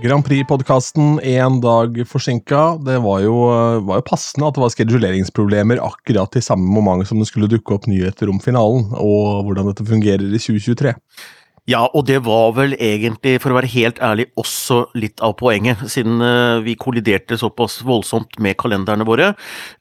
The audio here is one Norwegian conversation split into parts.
Grand Prix-podkasten én dag forsinka. Det var jo, var jo, passende at det var skeduleringsproblemer akkurat i samme moment som det skulle dukke opp nyheter om finalen, og hvordan dette fungerer i 2023. Ja, og det var vel egentlig, for å være helt ærlig, også litt av poenget. Siden uh, vi kolliderte såpass voldsomt med kalenderne våre,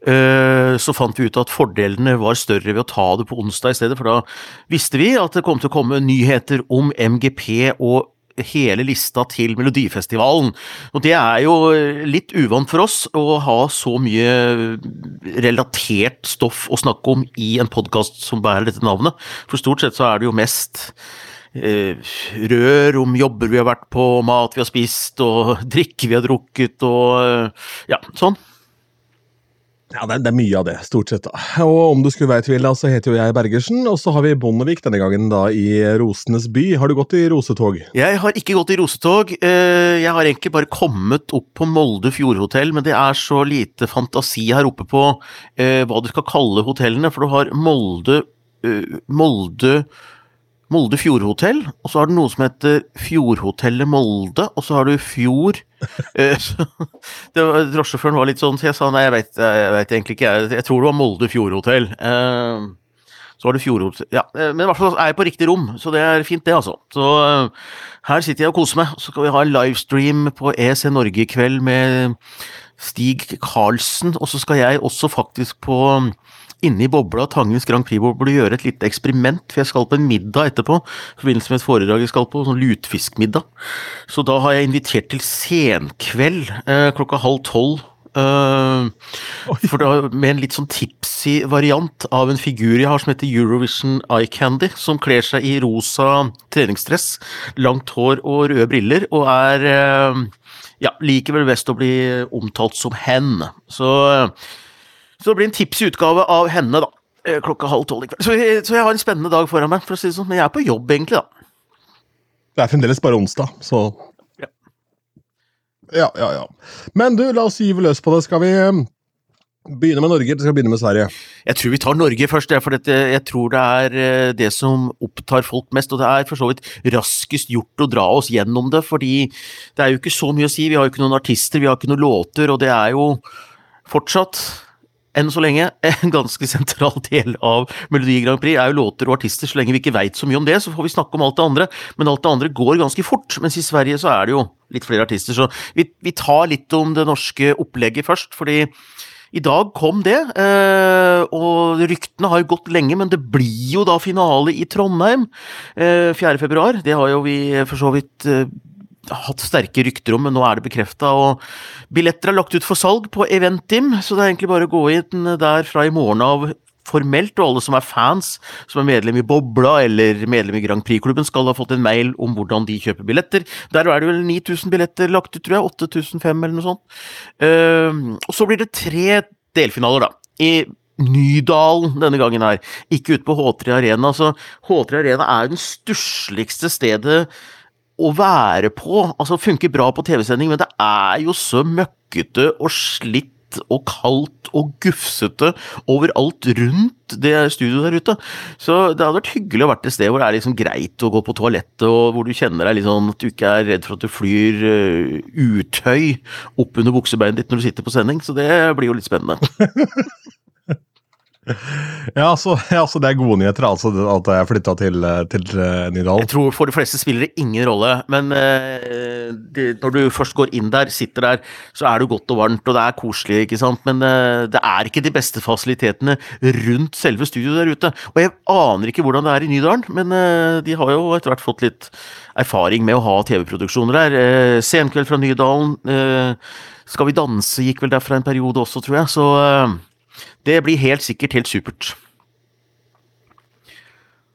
uh, så fant vi ut at fordelene var større ved å ta det på onsdag i stedet, for da visste vi at det kom til å komme nyheter om MGP og hele lista til Melodifestivalen. Og det er jo litt uvant for oss å ha så mye relatert stoff å snakke om i en podkast som bærer dette navnet. For stort sett så er det jo mest eh, rør om jobber vi har vært på, mat vi har spist, og drikke vi har drukket, og eh, ja, sånn. Ja, det er, det er, mye av det, stort sett. da. Og om du skulle være i tvil, da, så heter jo jeg Bergersen, og så har vi Bondevik denne gangen da i Rosenes by. Har du gått i rosetog? Jeg har ikke gått i rosetog. Eh, jeg har egentlig bare kommet opp på Molde fjordhotell, men det er så lite fantasi her oppe på eh, hva du skal kalle hotellene, for du har Molde, eh, Molde Molde Fjordhotell, og så har du noe som heter Fjordhotellet Molde, og så har du Fjord eh, Drosjesjåføren var litt sånn, så jeg sa nei, jeg vet, egentlig ikke, jeg, jeg tror det var Molde Fjordhotell. Eh, så var det Fjordhotell Ja, eh, men i hvert fall er jeg på riktig rom, så det er fint, det, altså. Så her sitter jeg og koser meg. Så skal vi ha en livestream på EC Norge i kveld med Stig Karlsen, og så skal jeg også faktisk på inne i bobla Tangens Grand Prix-boble gjøre et lite eksperiment, for jeg skal på en middag etterpå. I forbindelse med et foredrag jeg skal på, sånn lutfiskmiddag. Så da har jeg invitert til senkveld eh, klokka halv tolv. Uh, for da, med en litt sånn tipsy variant av en figur jeg har som heter Eurovision Eye Candy, som kler seg i rosa treningsdress, langt hår og røde briller, og er uh, ja, liker vel best å bli omtalt som hen. Så uh, så det blir en tipsy utgave av henne, da. Eh, klokka halv tolv i kveld. Så, så, jeg har en spennende dag foran meg, for å si det sånn. Men jeg er på jobb, egentlig, da. Det er fremdeles bare onsdag, så ja. ja, ja, ja. Men du, la oss gyve løs på det. Skal vi eh, begynne med Norge, eller skal vi begynne med Sverige? Jeg tror vi tar Norge først, for jeg tror det er eh, det som opptar folk mest. Og det er for så vidt raskest gjort å dra oss gjennom det, fordi det er jo ikke så mye å si. Vi har jo ikke noen artister, vi har ikke noen låter, og det er jo fortsatt enn så lenge, en ganske sentral del av Melodi Grand Prix er jo låter og artister. Så lenge vi ikke veit så mye om det, så får vi snakke om alt det andre. Men alt det andre går ganske fort. Mens i Sverige så er det jo litt flere artister. Så vi, vi tar litt om det norske opplegget først, fordi i dag kom det, eh, og ryktene har jo gått lenge, men det blir jo da finale i Trondheim 4. Eh. Det har jo vi for så vidt eh, hatt sterke rykter om, men nå er det bekrefta. Billetter er lagt ut for salg på Eventim, så det er egentlig bare å gå inn der fra i morgen av formelt, og alle som er fans, som er medlem i Bobla eller medlem i Grand Prix-klubben, skal ha fått en mail om hvordan de kjøper billetter. Der er det vel 9000 billetter lagt ut, tror jeg. 8500 eller noe sånt. Uh, og så blir det tre delfinaler, da. I Nydalen denne gangen her, ikke ute på H3 Arena. Så H3 Arena er den stussligste stedet å være på. Altså, funker bra på TV-sending, men det er jo så møkkete og slitt og kaldt og gufsete overalt rundt det studioet der ute. Så det hadde vært hyggelig å være et sted hvor det er liksom greit å gå på toalettet, og hvor du kjenner deg litt sånn at du ikke er redd for at du flyr uh, utøy opp under buksebeinet ditt når du sitter på sending. Så det blir jo litt spennende. Ja, altså, ja, altså det er gode nyheter, altså, at jeg flytta til, til uh, Nydalen? Jeg tror for de fleste spiller det ingen rolle, men uh, det, når du først går inn der, sitter der, så er det godt og varmt, og det er koselig, ikke sant, men uh, det er ikke de beste fasilitetene rundt selve studioet der ute. Og jeg aner ikke hvordan det er i Nydalen, men de har jo etter hvert fått litt erfaring med å ha TV-produksjoner der. Senkveld fra Nydalen, Skal vi danse gikk vel derfra en periode også, tror jeg, så det blir helt sikkert helt supert.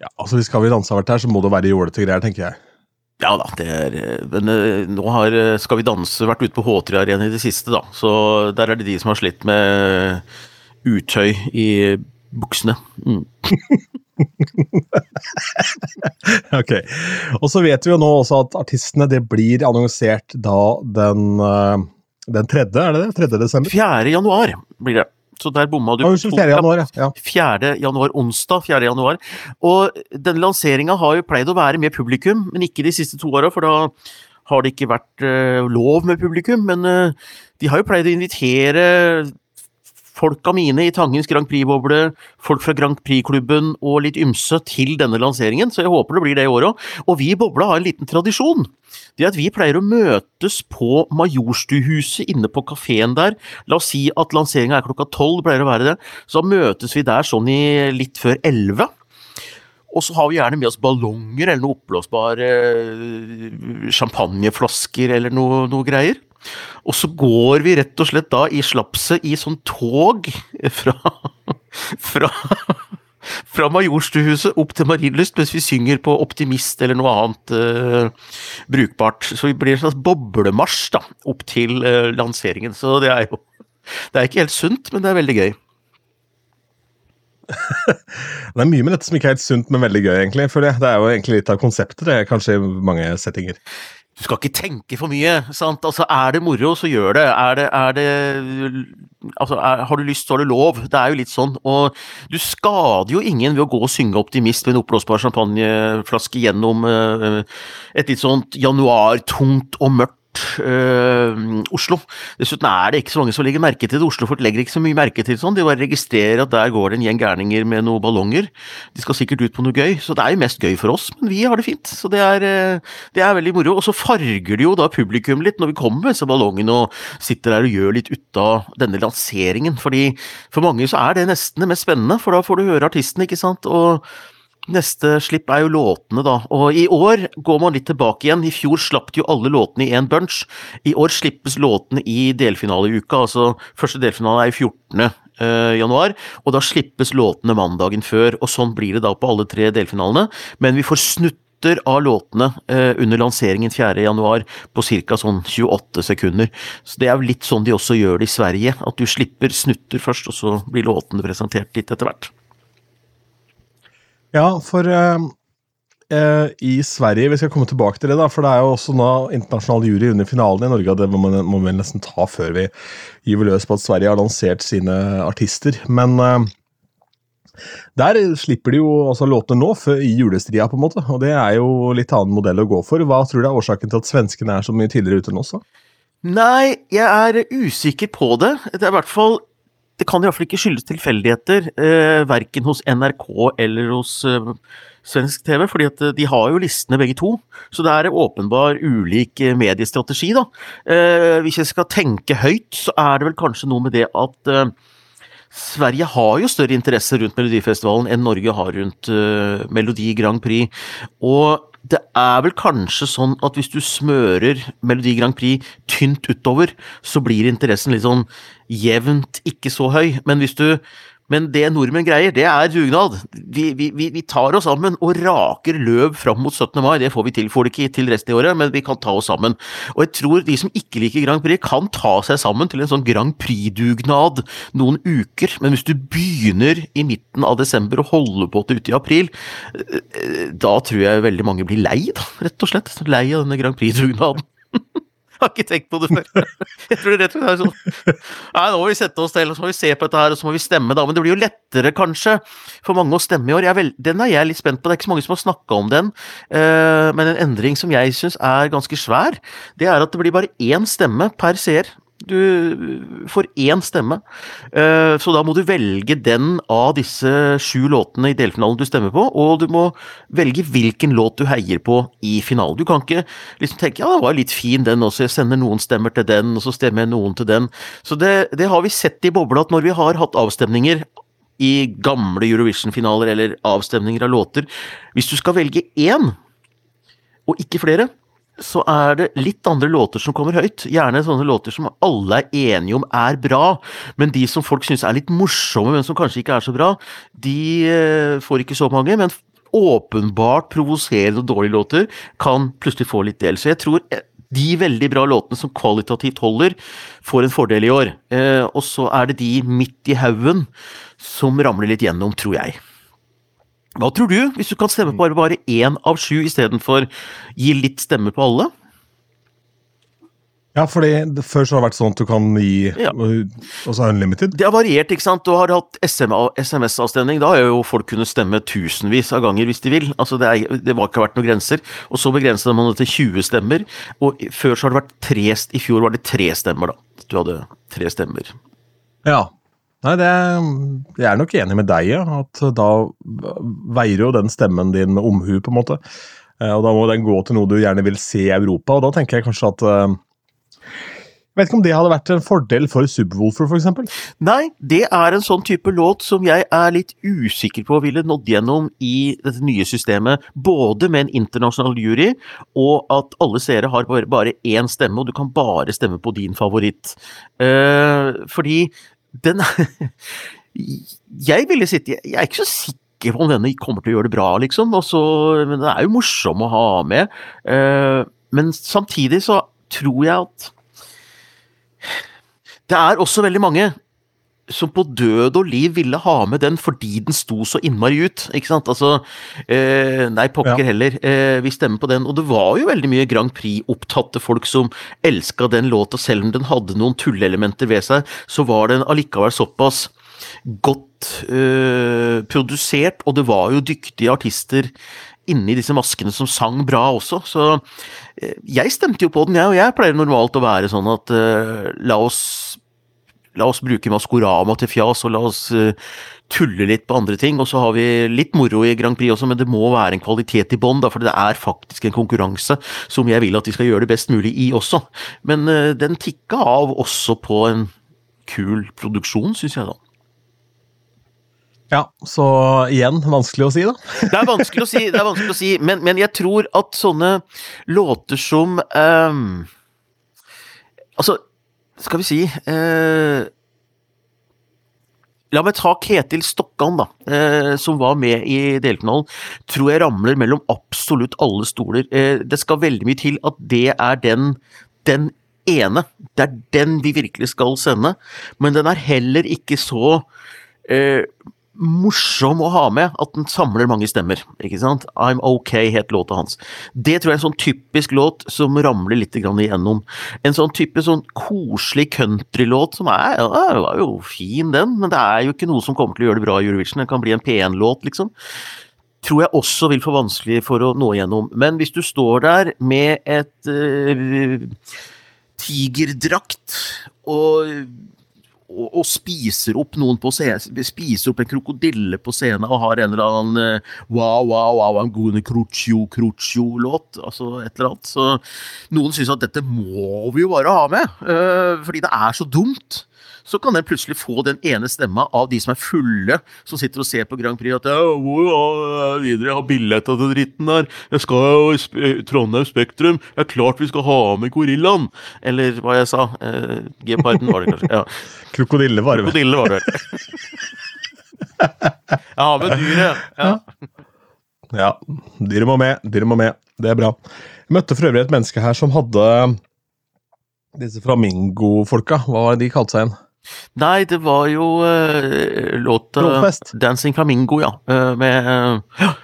Ja, altså Hvis Skal vi danse har vært her, så må det være jålete greier, tenker jeg. Ja da, det er Men eh, nå har eh, Skal vi danse vært ute på H3 Arena i det siste, da. Så der er det de som har slitt med utøy i buksene. Mm. ok. Og så vet vi jo nå også at artistene det blir annonsert da den, eh, den tredje, er det det? 3. desember? 4. januar blir det. Så der bomma du. Oh, 4. januar, ja. 4. januar, onsdag 4. januar. Og denne lanseringa har jo pleid å være med publikum, men ikke de siste to åra, for da har det ikke vært uh, lov med publikum, men uh, de har jo pleid å invitere folka mine i Tangens Grand Prix-boble, folk fra Grand Prix-klubben og litt ymse til denne lanseringen, så jeg håper det blir det i år òg. Og vi i bobla har en liten tradisjon. Det er at vi pleier å møtes på Majorstuhuset inne på kafeen der. La oss si at lanseringa er klokka tolv, pleier å være det. Så møtes vi der sånn i litt før elleve. Og så har vi gjerne med oss ballonger eller noe oppblåsbare eh, champagneflasker eller noe, noe greier. Og så går vi rett og slett da i slapset i sånn tog fra fra, fra Majorstuhuset opp til Marienlyst mens vi synger på Optimist eller noe annet uh, brukbart. Så vi blir en slags boblemarsj da, opp til uh, lanseringen. Så det er jo Det er ikke helt sunt, men det er veldig gøy. det er mye med dette som ikke er helt sunt, men veldig gøy, egentlig. For det, det er jo egentlig litt av konseptet, det, kanskje i mange settinger du skal ikke tenke for mye. sant? Altså, Er det moro, så gjør det. Er det, er det altså, er, Har du lyst, så har du lov. Det er jo litt sånn. Og du skader jo ingen ved å gå og synge Optimist med en oppblåsbar champagneflaske gjennom uh, et litt sånt januartungt og mørkt Oslo. Dessuten er det ikke så mange som legger merke til det. Oslo-folk legger ikke så mye merke til sånn. De bare registrerer at der går det en gjeng gærninger med noen ballonger. De skal sikkert ut på noe gøy. Så det er jo mest gøy for oss, men vi har det fint. Så det er, øh, det er veldig moro. Og så farger det jo da publikum litt når vi kommer med disse ballongene og sitter der og gjør litt ut av denne lanseringen. Fordi for mange så er det nesten det mest spennende, for da får du høre artisten, ikke sant. og Neste slipp er jo låtene, da. Og i år går man litt tilbake igjen. I fjor slapp de jo alle låtene i én bunch. I år slippes låtene i delfinaleuka. Altså første delfinale er i 14. Uh, januar, og da slippes låtene mandagen før. Og sånn blir det da på alle tre delfinalene. Men vi får snutter av låtene uh, under lanseringen 4. januar på ca. sånn 28 sekunder. Så det er jo litt sånn de også gjør det i Sverige. At du slipper snutter først, og så blir låtene presentert litt etter hvert. Ja, for uh, uh, i Sverige Vi skal komme tilbake til det, da, for det er jo også nå internasjonal jury under finalen i Norge. Det må, må vi nesten ta før vi gyver løs på at Sverige har lansert sine artister. Men uh, der slipper de jo altså låtene nå, før, i julestria, på en måte. Og det er jo litt annen modell å gå for. Hva tror du er årsaken til at svenskene er så mye tidligere ute enn oss? Nei, jeg er usikker på det. Det er i hvert fall det kan i hvert fall ikke skyldes tilfeldigheter, eh, verken hos NRK eller hos eh, svensk TV, fordi at eh, de har jo listene begge to. Så det er åpenbar ulik eh, mediestrategi, da. Eh, hvis jeg skal tenke høyt, så er det vel kanskje noe med det at eh, Sverige har jo større interesse rundt Melodifestivalen enn Norge har rundt Melodi Grand Prix. Og det er vel kanskje sånn at hvis du smører Melodi Grand Prix tynt utover, så blir interessen litt sånn jevnt ikke så høy. Men hvis du men det nordmenn greier, det er dugnad. Vi, vi, vi, tar oss sammen og raker løv fram mot 17. mai. Det får vi til. Får det ikke til resten av året, men vi kan ta oss sammen. Og jeg tror de som ikke liker Grand Prix, kan ta seg sammen til en sånn Grand Prix-dugnad noen uker. Men hvis du begynner i midten av desember og holder på til ute i april, eh, da tror jeg veldig mange blir lei, da, rett og slett. Lei av denne Grand Prix-dugnaden. har ikke tenkt på det før. Jeg tror rett og slett er sånn Nei, nå må vi sette oss til, og så må vi se på dette her, og så må vi stemme, da. Men det blir jo lettere, kanskje, for mange å stemme i år. Er vel, den er jeg litt spent på. Det er ikke så mange som har snakka om den. Uh, men en endring som jeg syns er ganske svær, det er at det blir bare én stemme per seer. Du får én stemme, eh, så da må du velge den av disse sju låtene i delfinalen du stemmer på, og du må velge hvilken låt du heier på i finalen. Du kan ikke liksom tenke ja, det var litt fin den også, jeg sender noen stemmer til den, og så stemmer jeg noen til den. Så det, det har vi sett i bobla, at når vi har hatt avstemninger i gamle Eurovision-finaler eller avstemninger av låter, hvis du skal velge én, og ikke flere, så er det litt andre låter som kommer høyt. Gjerne sånne låter som alle er enige om er bra, men de som folk syns er litt morsomme, men som kanskje ikke er så bra, de eh, får ikke så mange. Men åpenbart provoserende og dårlige låter kan plutselig få litt del. Så jeg tror eh, de veldig bra låtene som kvalitativt holder, får en fordel i år. Eh, og så er det de midt i haugen som ramler litt gjennom, tror jeg. Hva tror du, hvis du kan stemme på bare, bare én av sju istedenfor gi litt stemme på alle? Ja, det, før så har det vært sånn at du kan gi Ja. Og så unlimited. Det har variert, ikke sant. Du har hatt SMS-avstemning. Da har jo folk kunnet stemme tusenvis av ganger hvis de vil. Altså Det, er, det var ikke vært noen grenser. Og så begrenset man det til 20 stemmer. Og før så har det vært tre I fjor var det tre stemmer, da. Du hadde tre stemmer. Ja. Nei, det, jeg er nok enig med deg, ja. At da veier jo den stemmen din omhu, på en måte. Eh, Og da må den gå til noe du gjerne vil se i Europa, og da tenker jeg kanskje at eh, Jeg vet ikke om det hadde vært en fordel for Subwoolfer, f.eks. Nei, det er en sånn type låt som jeg er litt usikker på ville nådd gjennom i dette nye systemet. Både med en internasjonal jury, og at alle seere har bare, bare én stemme, og du kan bare stemme på din favoritt. Eh, fordi den Jeg ville sitte Jeg er ikke så sikker på om denne kommer til å gjøre det bra, liksom. Også, men den er jo morsom å ha med. Eh, men samtidig så tror jeg at det er også veldig mange som på død og liv ville ha med den fordi den sto så innmari ut. ikke sant? Altså, eh, Nei, pokker Ja. heller. Eh, vi stemmer på den. Og det var jo veldig mye Grand Prix-opptatte folk som elska den låta, selv om den hadde noen tulleelementer ved seg, så var den allikevel såpass godt eh, produsert, og det var jo dyktige artister inni disse maskene som sang bra også, så eh, jeg stemte jo på den, jeg, og jeg pleier normalt å være sånn at eh, la oss La oss bruke Maskorama til fjas, og la oss eh, tulle litt på andre ting. Og så har vi litt moro i Grand Prix også, men det må være en kvalitet i bånn, for det er faktisk en konkurranse som jeg vil at de skal gjøre det best mulig i også. Men eh, den tikka av også på en kul produksjon, syns jeg da. Ja, så igjen, vanskelig å si, da. Det er vanskelig å si, det er vanskelig å si men, men jeg tror at sånne låter som um, Altså, skal vi si eh, La meg ta Ketil Stokkan, da, eh, som var med i delfinalen. Tror jeg ramler mellom absolutt alle stoler. Eh, det skal veldig mye til at det er den, den ene. Det er den vi virkelig skal sende. Men den er heller ikke så eh, morsom å ha med at den samler mange stemmer. ikke sant? I'm OK het låta hans. Det tror jeg er en sånn typisk låt som ramler litt igjennom. En sånn type sånn koselig countrylåt som er ja, var jo fin, den, men det er jo ikke noe som kommer til å gjøre det bra i Eurovision. Den kan bli en P1-låt, liksom. Tror jeg også vil få vanskelig for å nå igjennom. Men hvis du står der med et eh, tigerdrakt og og, og spiser opp noen på scenen, spiser opp en krokodille på scenen og har en eller annen eh, wow, wow, wow, I'm gonna crucio, crucio-låt, altså et eller annet. Så noen syns at dette må vi jo bare ha med, eh, fordi det er så dumt. Så kan den plutselig få den ene stemma av de som er fulle, som sitter og ser på Grand Prix, at hvor er videre, jeg har billett til dritten der, jeg skal jo i Sp- Trondheim Spektrum, det er klart vi skal ha med gorillaen, eller hva jeg sa, eh, Geparden var det kanskje, ja. Krokodille var det vel. Krokodille var det vel. Ja, med dyret. Ja. Ja, dyret må med, dyret må med. Det er bra. Jeg møtte for øvrig et menneske her som hadde disse flamingofolka. Hva var det de kalte seg igjen? Nei, det var jo uh, låta Råfest. 'Dancing Flamingo', ja. Uh, med uh,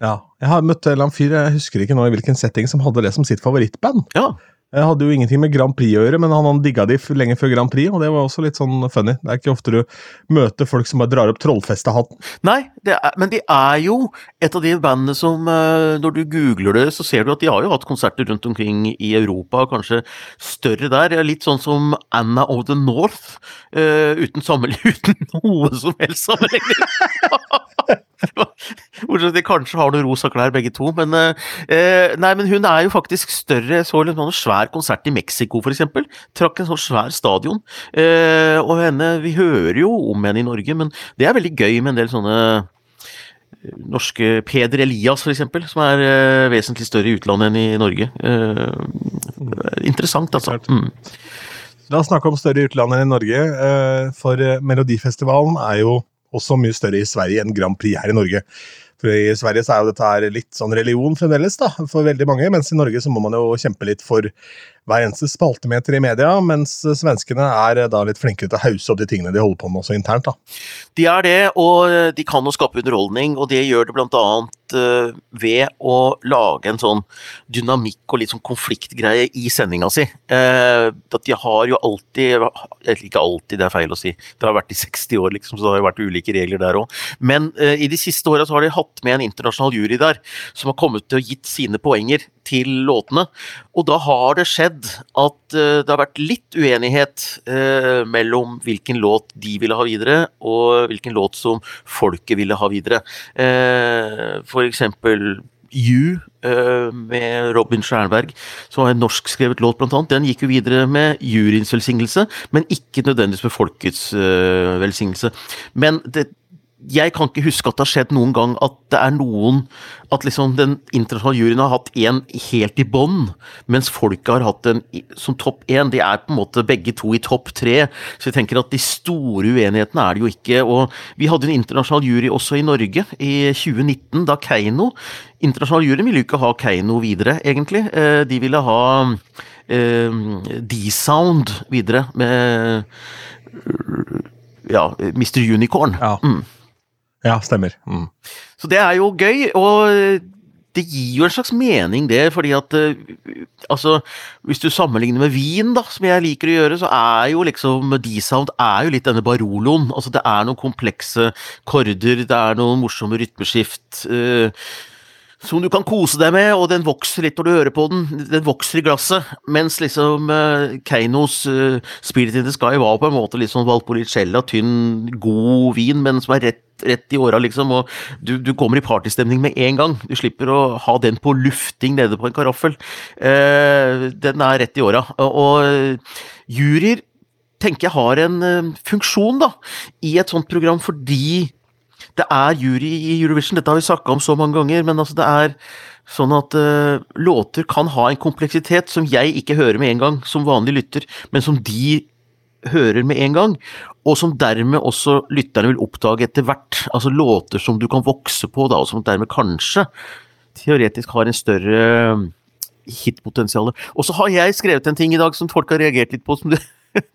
Ja. Jeg har møtt en fyr, jeg husker ikke nå i hvilken setting, som hadde det som sitt favorittband. Ja. Jeg hadde jo ingenting med Grand Prix å gjøre, men han, han digga de lenge før Grand Prix, og det var også litt sånn funny. Det er ikke ofte du møter folk som bare drar opp trollfestehatten. Nei, det er, men de er jo et av de bandene som eh, Når du googler det, så ser du at de har jo hatt konserter rundt omkring i Europa, kanskje større der. Litt sånn som Anna of the North, uh, uten, uten noe som helst sammenligning. Bortsett fra at de kanskje har noen rosa klær begge to, men eh, eh, Nei, men hun er jo faktisk større. Jeg så en sånn svær konsert i Mexico, for eksempel. Trakk en sånn svær stadion. Eh, og henne Vi hører jo om henne i Norge, men det er veldig gøy med en del sånne norske Peder Elias, eksempel, som er eh, vesentlig større i utlandet enn i Norge. Eh, interessant, altså. Mm. La oss snakke om større utland enn i Norge, eh, for eh, Melodifestivalen er jo også mye større i Sverige enn Grand Prix her i Norge. For I Sverige så er jo dette her litt sånn religion fremdeles, da, for veldig mange, mens i Norge så må man jo kjempe litt for hver eneste spaltemeter i media, mens svenskene er da litt flinkere til å hause opp de tingene de holder på med også internt. da. De er det, og de kan jo skape underholdning, og det gjør det annet ved å lage en sånn dynamikk og litt sånn konfliktgreie i sendinga si. At de har jo alltid Ikke alltid, det er feil å si. Det har vært i 60 år, liksom, så det har jo vært ulike regler der òg. Men i de siste åra har de hatt med en internasjonal jury der, som har kommet til å gitt sine poenger til låtene. Og da har det skjedd at uh, det har vært litt uenighet uh, mellom hvilken låt de ville ha videre, og hvilken låt som folket ville ha videre. Uh, for eksempel You med Robin Stjernberg, som har en norskskrevet låt, blant annet. Den gikk jo videre med juryens velsignelse, men ikke nødvendigvis med folkets velsignelse. Men det, jeg kan ikke huske at det har skjedd noen gang at det er noen At liksom den internasjonale juryen har hatt én helt i bånn, mens folket har hatt en som topp én. De er på en måte begge to i topp tre. Så jeg tenker at de store uenighetene er det jo ikke. Og vi hadde en internasjonal jury også i Norge i 2019, da Keiino Internasjonal jury ville jo ikke ha Keiino videre, egentlig. Eh, de ville ha eh, D-Sound videre med ja, Mr. Unicorn. Ja. Mm. Ja, stemmer. Mm. Så det er jo gøy, og det gir jo en slags mening, det, fordi at Altså, hvis du sammenligner med vin, da, som jeg liker å gjøre, så er jo liksom D-Sound er jo litt denne baroloen. Altså, det er noen komplekse korder, det er noen morsomme rytmeskift. Uh, som du kan kose deg med, og den vokser litt når du hører på den. Den vokser i glasset. Mens liksom uh, Keinos uh, Spirit in the Sky var på en måte litt sånn Valpolicella, tynn, god vin, men som er rett, rett i åra, liksom. Og du, du, kommer i partystemning med en gang. Du slipper å ha den på lufting nede på en karaffel. Uh, den er rett i åra. Og, juryer tenker jeg har en funksjon da, i et sånt program, fordi det er jury i Eurovision, dette har vi snakka om så mange ganger, men altså det er sånn at uh, låter kan ha en kompleksitet som jeg ikke hører med en gang, som vanlig lytter, men som de hører med en gang, og som dermed også lytterne vil oppdage etter hvert. Altså låter som du kan vokse på, da, og som dermed kanskje teoretisk har en større eh, hitpotensial. Og så har jeg skrevet en ting i dag som folk har reagert litt på, som det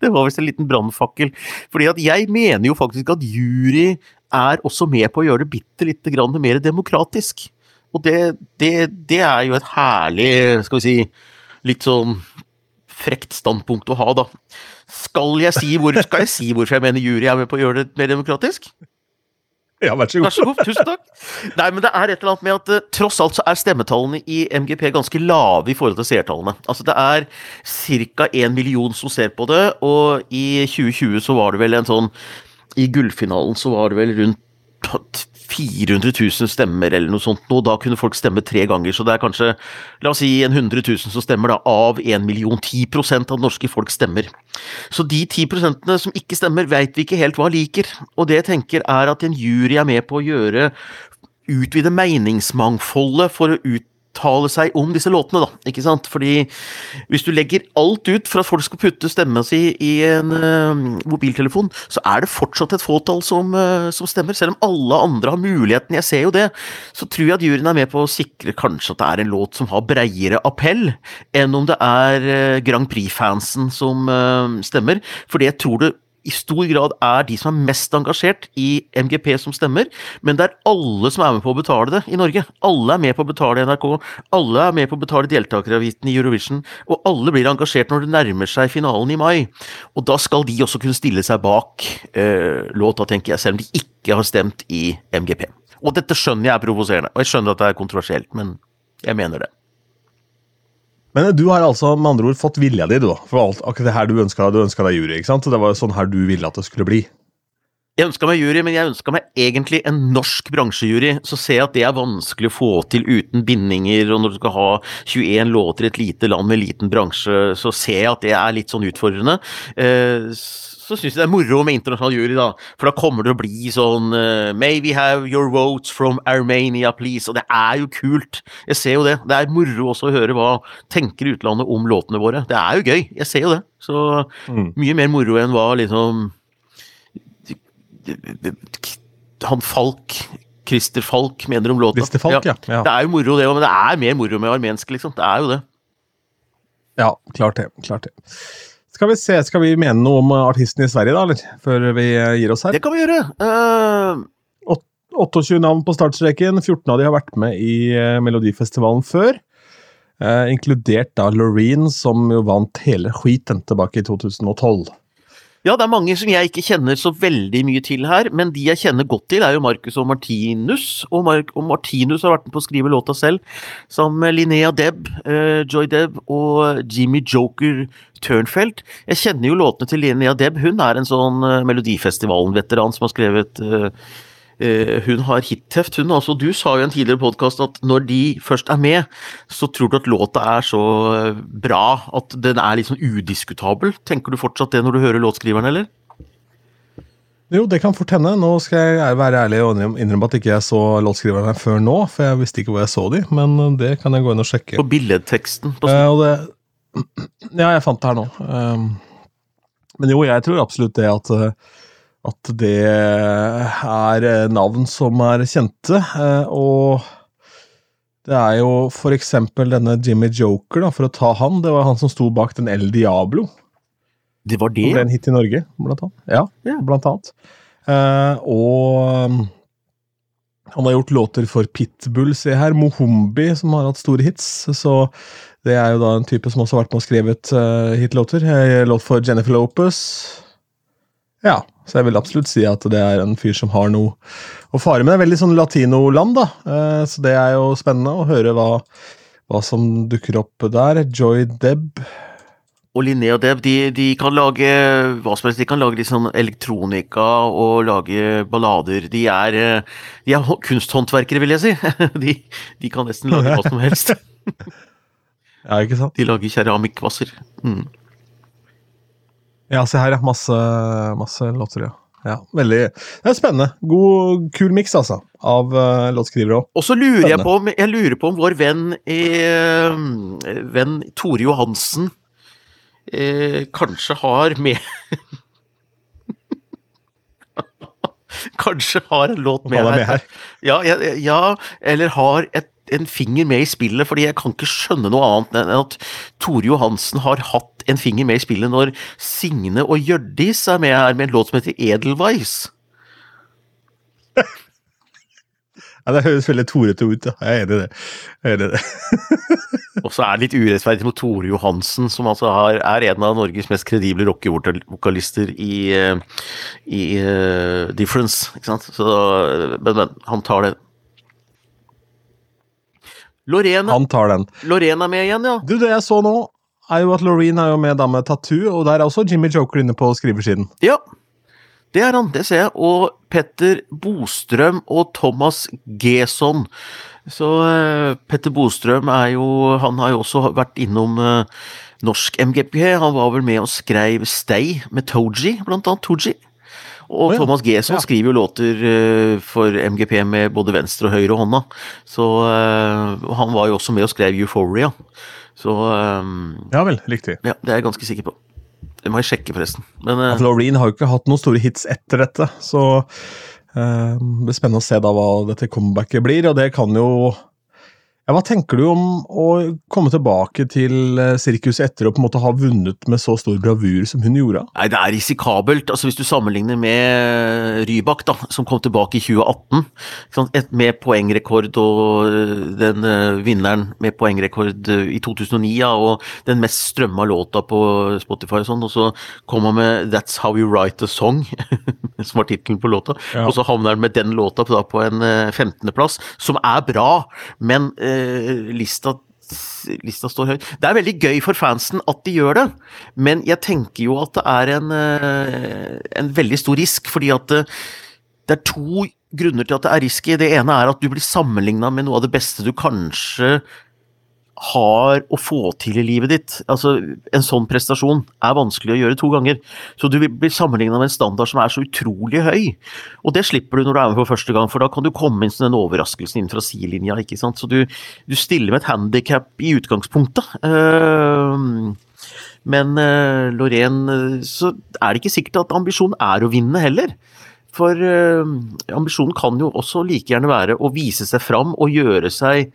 det var visst en liten brannfakkel. Fordi at jeg mener jo faktisk at jury er også med på å gjøre det bitte lite mer demokratisk. Og det, det, det, er jo et herlig, skal vi si, litt sånn frekt standpunkt å ha, da. Skal jeg si, hvor, skal jeg si hvorfor jeg mener jury er med på å gjøre det mer demokratisk? Ja, vær så god. Vær så god, Tusen takk. Nei, men det er et eller annet med at uh, tross alt så er stemmetallene i MGP ganske lave i forhold til seertallene. Altså det er ca. én million som ser på det, og i 2020 så var det vel en sånn i gullfinalen så var det vel rundt 400 000 stemmer eller noe sånt, og da kunne folk stemme tre ganger. Så det er kanskje la oss si en 100 000 som stemmer, da, av 1 million. 10 av det norske folk stemmer. Så de 10% som ikke stemmer, veit vi ikke helt hva liker. Og det jeg tenker er at en jury er med på å gjøre Utvide meningsmangfoldet for å ut uttale seg om disse låtene, da. Ikke sant? Fordi hvis du legger alt ut for at folk skal putte stemma si i en uh, mobiltelefon, så er det fortsatt et fåtall som, uh, som, stemmer. Selv om alle andre har muligheten, jeg ser jo det, så tror jeg at juryen er med på å sikre kanskje at det er en låt som har breiere appell, enn om det er uh, Grand Prix-fansen som stemmer. Fordi jeg tror det i stor grad er de som er mest engasjert i MGP som stemmer, men det er alle som er med på å betale det i Norge. Alle er med på å betale NRK, alle er med på å betale deltakeravgiften i Eurovision, og alle blir engasjert når det nærmer seg finalen i mai. Og da skal de også kunne stille seg bak eh, låta, tenker jeg, selv om de ikke har stemt i MGP. Og dette skjønner jeg er provoserende, og jeg skjønner at det er kontroversielt, men jeg mener det. Men du har altså med andre ord fått vilja di, du, for alt akkurat det her du ønska du ønsket deg jury. ikke sant? Det var jo sånn her du ville at det skulle bli. Jeg ønska meg jury, men jeg ønska meg egentlig en norsk bransjejury. Så ser jeg at det er vanskelig å få til uten bindinger, og når du skal ha 21 låter i et lite land med liten bransje, så ser jeg at det er litt sånn utfordrende. Eh, så syns jeg det er moro med internasjonal jury, da. For da kommer det å bli sånn uh, May we have your votes from Armenia, please. Og det er jo kult. Jeg ser jo det. Det er moro også å høre hva tenker utlandet om låtene våre. Det er jo gøy. Jeg ser jo det. Så mm. mye mer moro enn hva liksom Han Falk Christer Falk mener om låta. Falk, ja. Ja. ja. Det er jo moro, det òg, men det er mer moro med armensk, liksom. Det er jo det. Ja, klart det. Klart det. Skal vi se, skal vi mene noe om artisten i Sverige, da, eller? Før vi gir oss her? Det kan vi gjøre. Uh... 28 navn på startstreken. 14 av de har vært med i Melodifestivalen før. Uh, inkludert da Loreen, som jo vant hele skiten tilbake i 2012. Ja, det er mange som jeg ikke kjenner så veldig mye til her, men de jeg kjenner godt til, er jo Marcus og Martinus. Og, Mar og Martinus har vært med på å skrive låta selv, sammen med Linnea Deb, uh, Joy Deb og Jimmy Joker Turnfelt. Jeg kjenner jo låtene til Linnea Deb. Hun er en sånn uh, Melodifestivalen-veteran som har skrevet uh, Eh, hun har hitteft, hun. Altså, du sa jo i en tidligere podkast at når de først er med, så tror du at låta er så eh, bra at den er sånn udiskutabel. Tenker du fortsatt det når du hører låtskriveren, eller? Jo, det kan fort hende. Nå skal jeg være ærlig og innrømme at ikke jeg så låtskriverne før nå, for jeg visste ikke hvor jeg så de, men eh, det kan jeg gå inn og sjekke. På billedteksten? På uh, det, ja, jeg fant det her nå. Um, men jo, jeg tror absolutt det at uh, at det er eh, navn som er kjente. Eh, og det er jo for eksempel denne Jimmy Joker, da, for å ta han. Det var han som sto bak den El Diablo. Det var det? Det ble en hit i Norge, blant annet. Ja, ja. blant annet. Eh, og um, han har gjort låter for Pitbull, se her. Mohombi, som har hatt store hits. Så det er jo da en type som også har vært med og skrevet uh, hitlåter. Låt for Jennifer Lopez. Ja, så jeg vil absolutt si at det er en fyr som har noe å fare med. Det er veldig sånn latinoland, da. Eh, så det er jo spennende å høre hva, hva som dukker opp der. Joy Deb. Og Linnea Deb, de, de, kan lage hva som helst. De kan lage litt sånn elektronika og lage ballader. De er, eh, de er kunsthåndverkere, vil jeg si. De, de, kan nesten lage hva som helst. ja, ikke sant? De lager keramikkvasser. Mm. Ja, se her, ja. Masse, masse låter, ja. ja. Veldig Det er spennende. God, kul miks, altså, av uh, låtskrivere òg. Og så lurer jeg på, om, jeg lurer på om vår venn, eh, venn Tore Johansen eh, kanskje har med Kanskje har en låt med, med her. Ja, ja, ja, eller har et en finger med i spillet, fordi jeg kan ikke skjønne noe annet enn at Tore Johansen har hatt en finger med i spillet når Signe og Hjørdis er med her med en låt som heter Edelweiss. Ja, Det høres veldig torete ut, ja. Jeg er enig i det. Jeg er enig i det. og så er det litt urettferdig mot Tore Johansen, som altså har, er en av Norges mest kredible rockevokalister i, eh, i uh, Difference. Ikke sant? Så, men, men, han tar det. Lorena, Han tar den. Lorena er med igjen, ja. Du, Det jeg så nå, er jo at Loreen er jo med da med tattoo, og der er også Jimmy Joker inne på skriversiden. Ja, det er han, det ser jeg. Og Petter Bostrøm og Thomas Gesson. Så uh, Petter Bostrøm er jo Han har jo også vært innom uh, norsk MGP. Han var vel med og skrev Stay med Toji, blant annet. Toji. Og oh, ja. Thomas Gesson ja. skriver jo låter uh, for MGP med både venstre og høyre hånda. Så uh, han var jo også med og skrev Euphoria. Så um, Ja vel, riktig. Ja, det er jeg ganske sikker på. Det må jeg sjekke, forresten. Men, uh, Loreen har jo ikke hatt noen store hits etter dette, så det blir spennende å se da hva dette comebacket blir, og det kan jo ja, hva tenker du om å komme tilbake til eh, sirkuset etter å på en måte ha vunnet med så stor bravur som hun gjorde? Nei, Det er risikabelt. altså Hvis du sammenligner med Rybak, da, som kom tilbake i 2018, med poengrekord og eh, den uh, vinneren med poengrekord i 2009, ja, og den mest strømma låta på Spotify og sånn, og så kom han med That's How You Write a Song, som var tittelen på låta, ja. og så havner han med den låta på, en 15.-plass, som er bra, men uh, lista lista står høyt. Det er veldig gøy for fansen at de gjør det, men jeg tenker jo at det er en, eh, en veldig stor risk, fordi at det, det, er to grunner til at det er risky. Det ene er at du blir sammenligna med noe av det beste du kanskje har å få til i livet ditt. Altså, En sånn prestasjon er vanskelig å gjøre to ganger. Så du blir sammenligna med en standard som er så utrolig høy. Og det slipper du når du er med for første gang, for da kan du komme inn som den overraskelsen inn fra sidelinja. ikke sant? Så du, du stiller med et handikap i utgangspunktet. Uh, men uh, Lorén, så er det ikke sikkert at ambisjonen er å vinne heller. For uh, ambisjonen kan jo også like gjerne være å vise seg fram og gjøre seg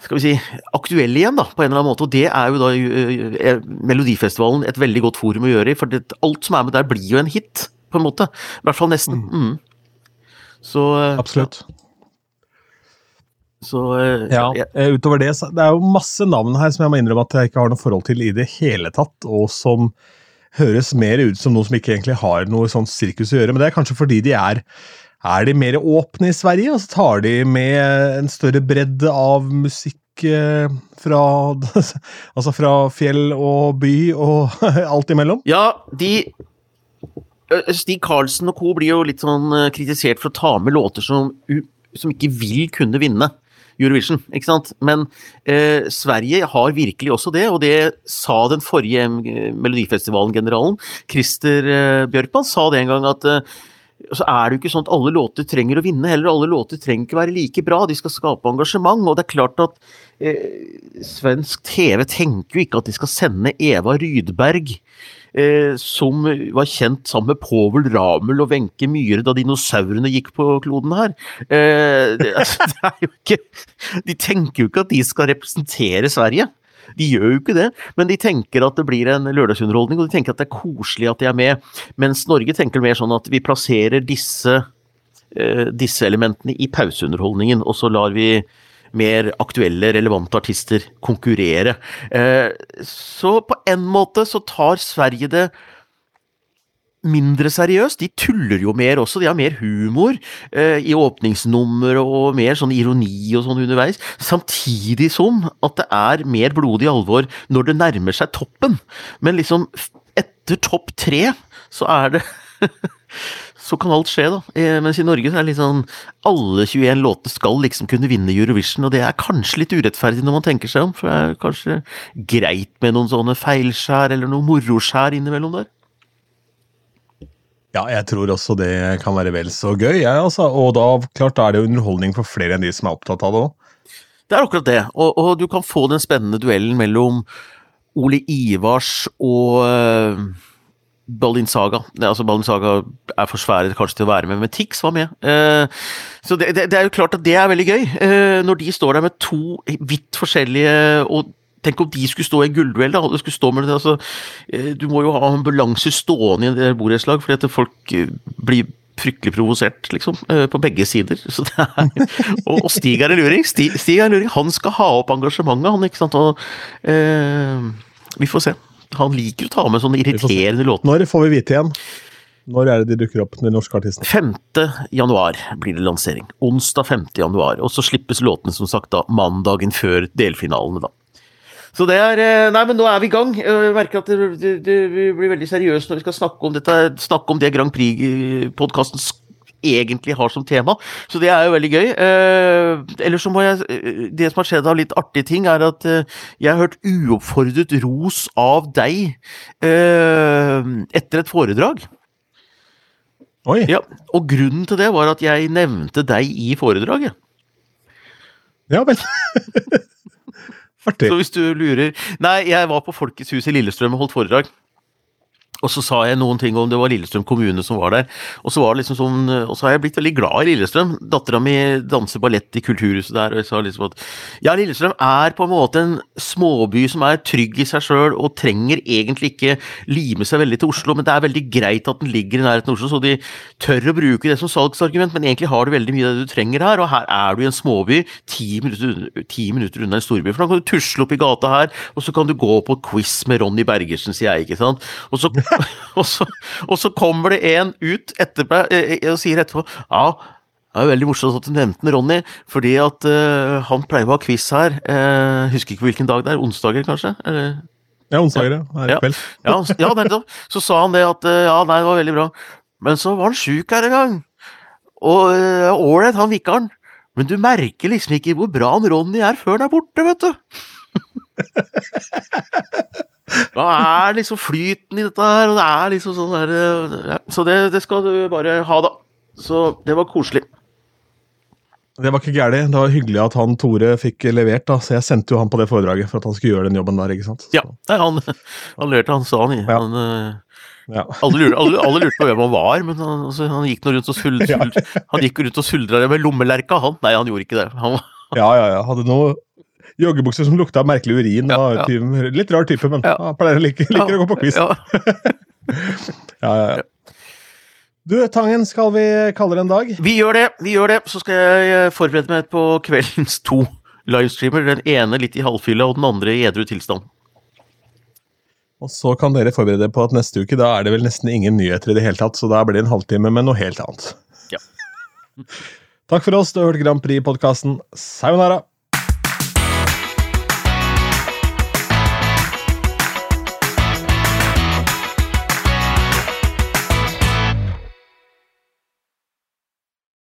skal vi si, aktuelle igjen, da, på en eller annen måte. Og det er jo da uh, Melodifestivalen et veldig godt forum å gjøre i, for det, alt som er med der, blir jo en hit, på en måte. I hvert fall nesten. Mm. Så uh, Absolutt. Så Ja, ja, utover det, så det er jo masse navn her som jeg må innrømme at jeg ikke har noe forhold til i det hele tatt, og som høres mer ut som noe som ikke egentlig har noe sånn sirkus å gjøre. Men det er kanskje fordi de er er de mer åpne i Sverige, og så tar de med en større bredde av musikk eh, fra, altså fra fjell og by og alt imellom? Ja, de Stig Karlsen og co. blir jo litt sånn kritisert for å ta med låter som, som ikke vil kunne vinne. Eurovision, ikke sant. Men eh, Sverige har virkelig også det, og det sa den forrige Melodifestivalen-generalen, Christer eh, Bjørkman, sa det en gang at eh, så er det jo ikke sånn at alle låter trenger å vinne heller. Alle låter trenger ikke være like bra, de skal skape engasjement. Og det er klart at eh, svensk TV tenker jo ikke at de skal sende Eva Rydberg, eh, som var kjent sammen med Povel Ramel og Wenche Myhre da dinosaurene gikk på kloden her. Eh, det, altså, det er jo ikke De tenker jo ikke at de skal representere Sverige. De gjør jo ikke det, men de tenker at det blir en lørdagsunderholdning, og de tenker at det er koselig at de er med. Mens Norge tenker mer sånn at vi plasserer disse, uh, disse elementene i pauseunderholdningen, og så lar vi mer aktuelle, relevante artister konkurrere. Uh, så på en måte så tar Sverige det mindre seriøst. De tuller jo mer også, de har mer humor eh, i åpningsnummer og mer sånn ironi og sånn underveis. Samtidig som at det er mer blodig alvor når det nærmer seg toppen. Men liksom etter topp tre så er det Så kan alt skje, da. Eh, mens i Norge så er det sånn Alle 21 låter skal liksom kunne vinne Eurovision, og det er kanskje litt urettferdig når man tenker seg om. For det er kanskje greit med noen sånne feilskjær eller noe moroskjær innimellom der. Ja, jeg tror også det kan være vel så gøy. jeg altså. Og da klart, er det underholdning for flere enn de som er opptatt av det òg. Det er akkurat det, og, og, du kan få den spennende duellen mellom Ole Ivars og uh, Baldin Saga. Det, altså Baldin Saga er for svære kanskje til å være med, men Tix var med. Uh, så det, det, det, er jo klart at det er veldig gøy, uh, når de står der med to vidt forskjellige og Tenk om de skulle stå i en gullduell, da. skulle stå med det, altså, eh, du må jo ha ambulanser stående i et borettslag, fordi at folk eh, blir fryktelig provosert, liksom, eh, på begge sider. Er, og, og, Stig er en luring. Stig, Stig, er en luring. Han skal ha opp engasjementet, han, ikke sant. Og, eh, vi får se. Han liker å ta med sånne irriterende låter. Når får vi vite igjen? Når er det de dukker opp, de norske artistene? 5. januar blir det lansering. Onsdag 5. januar. Og så slippes låtene som sagt da mandagen før delfinalene, da. Så det er eh, Nei, men nå er vi i gang. Jeg merker at det, det, det blir veldig seriøst når vi skal snakke om dette, snakke om det Grand Prix-podkasten egentlig har som tema. Så det er jo veldig gøy. Eh, ellers så må jeg eh, Det som har skjedd av litt artige ting, er at eh, jeg har hørt uoppfordret ros av deg eh, etter et foredrag. Oi. Ja, og grunnen til det var at jeg nevnte deg i foredraget. Ja vel. Artig. Så hvis du lurer Nei, jeg var på Folkets hus i Lillestrøm og holdt foredrag. Og så sa jeg noen ting om det var Lillestrøm kommune som var der. Og så var det liksom sånn, og så har jeg blitt veldig glad i Lillestrøm. Dattera mi danser ballett i kulturhuset der, og jeg sa liksom at ja, Lillestrøm er på en måte en småby som er trygg i seg sjøl, og trenger egentlig ikke lime seg veldig til Oslo, men det er veldig greit at den ligger i nærheten av Oslo, så de tør å bruke det som salgsargument, men egentlig har du veldig mye av det du trenger her, og her er du i en småby ti minutter, ti minutter unna en storby. For da kan du tusle opp i gata her, og så kan du gå på quiz med Ronny Bergersen, sier jeg, ikke sant. Og så og, så, og, så, kommer det en ut etterpå eh, eh, og sier etterpå ja, det er veldig morsomt at du nevnte den, Ronny, fordi at uh, han pleier å ha quiz her. Uh, husker ikke hvilken dag det er. Onsdager, kanskje? Eller? Ja, onsdager, ja. ja. i kveld. Ja, ja. Så sa han det at uh, ja, nei, det var veldig bra. Men så var han sjuk her en gang. Og ålreit, han vikaren. Men du merker liksom ikke hvor bra han Ronny er før han er borte, vet du. Da er liksom flyten i dette her, og det er liksom sånn der ja. Så det, det, skal du bare ha, da. Så det var koselig. Det var ikke gærent. Det var hyggelig at han Tore fikk levert, da. Så jeg sendte jo han på det foredraget for at han skulle gjøre den jobben der, ikke sant. Så. Ja, han, han lurte, han sa han. Ja. Han, eh, ja. alle, lurte, alle, alle, lurte, på hvem han var, men han, altså, han gikk nå rundt og suldra ja. Han gikk rundt og suldra med lommelerka, han. Nei, han gjorde ikke det. Han, ja, ja, ja. Hadde noe Joggebukser som lukta merkelig urin. Ja, ja. Litt rar type, men Ja. han pleier å like, liker å gå på quiz. Du, Tangen, skal vi kalle det en dag? Vi gjør det, vi gjør det. Så skal jeg eh, forberede meg på kveldens to livestreamer. Den ene litt i halvfylla, og den andre i edru tilstand. Og så kan dere forberede dere på at neste uke da er det vel nesten ingen nyheter i det hele tatt, så da blir det en halvtime med noe helt annet. Ja. Takk for oss. Du har hørt Grand Prix-podkasten. Sayonara.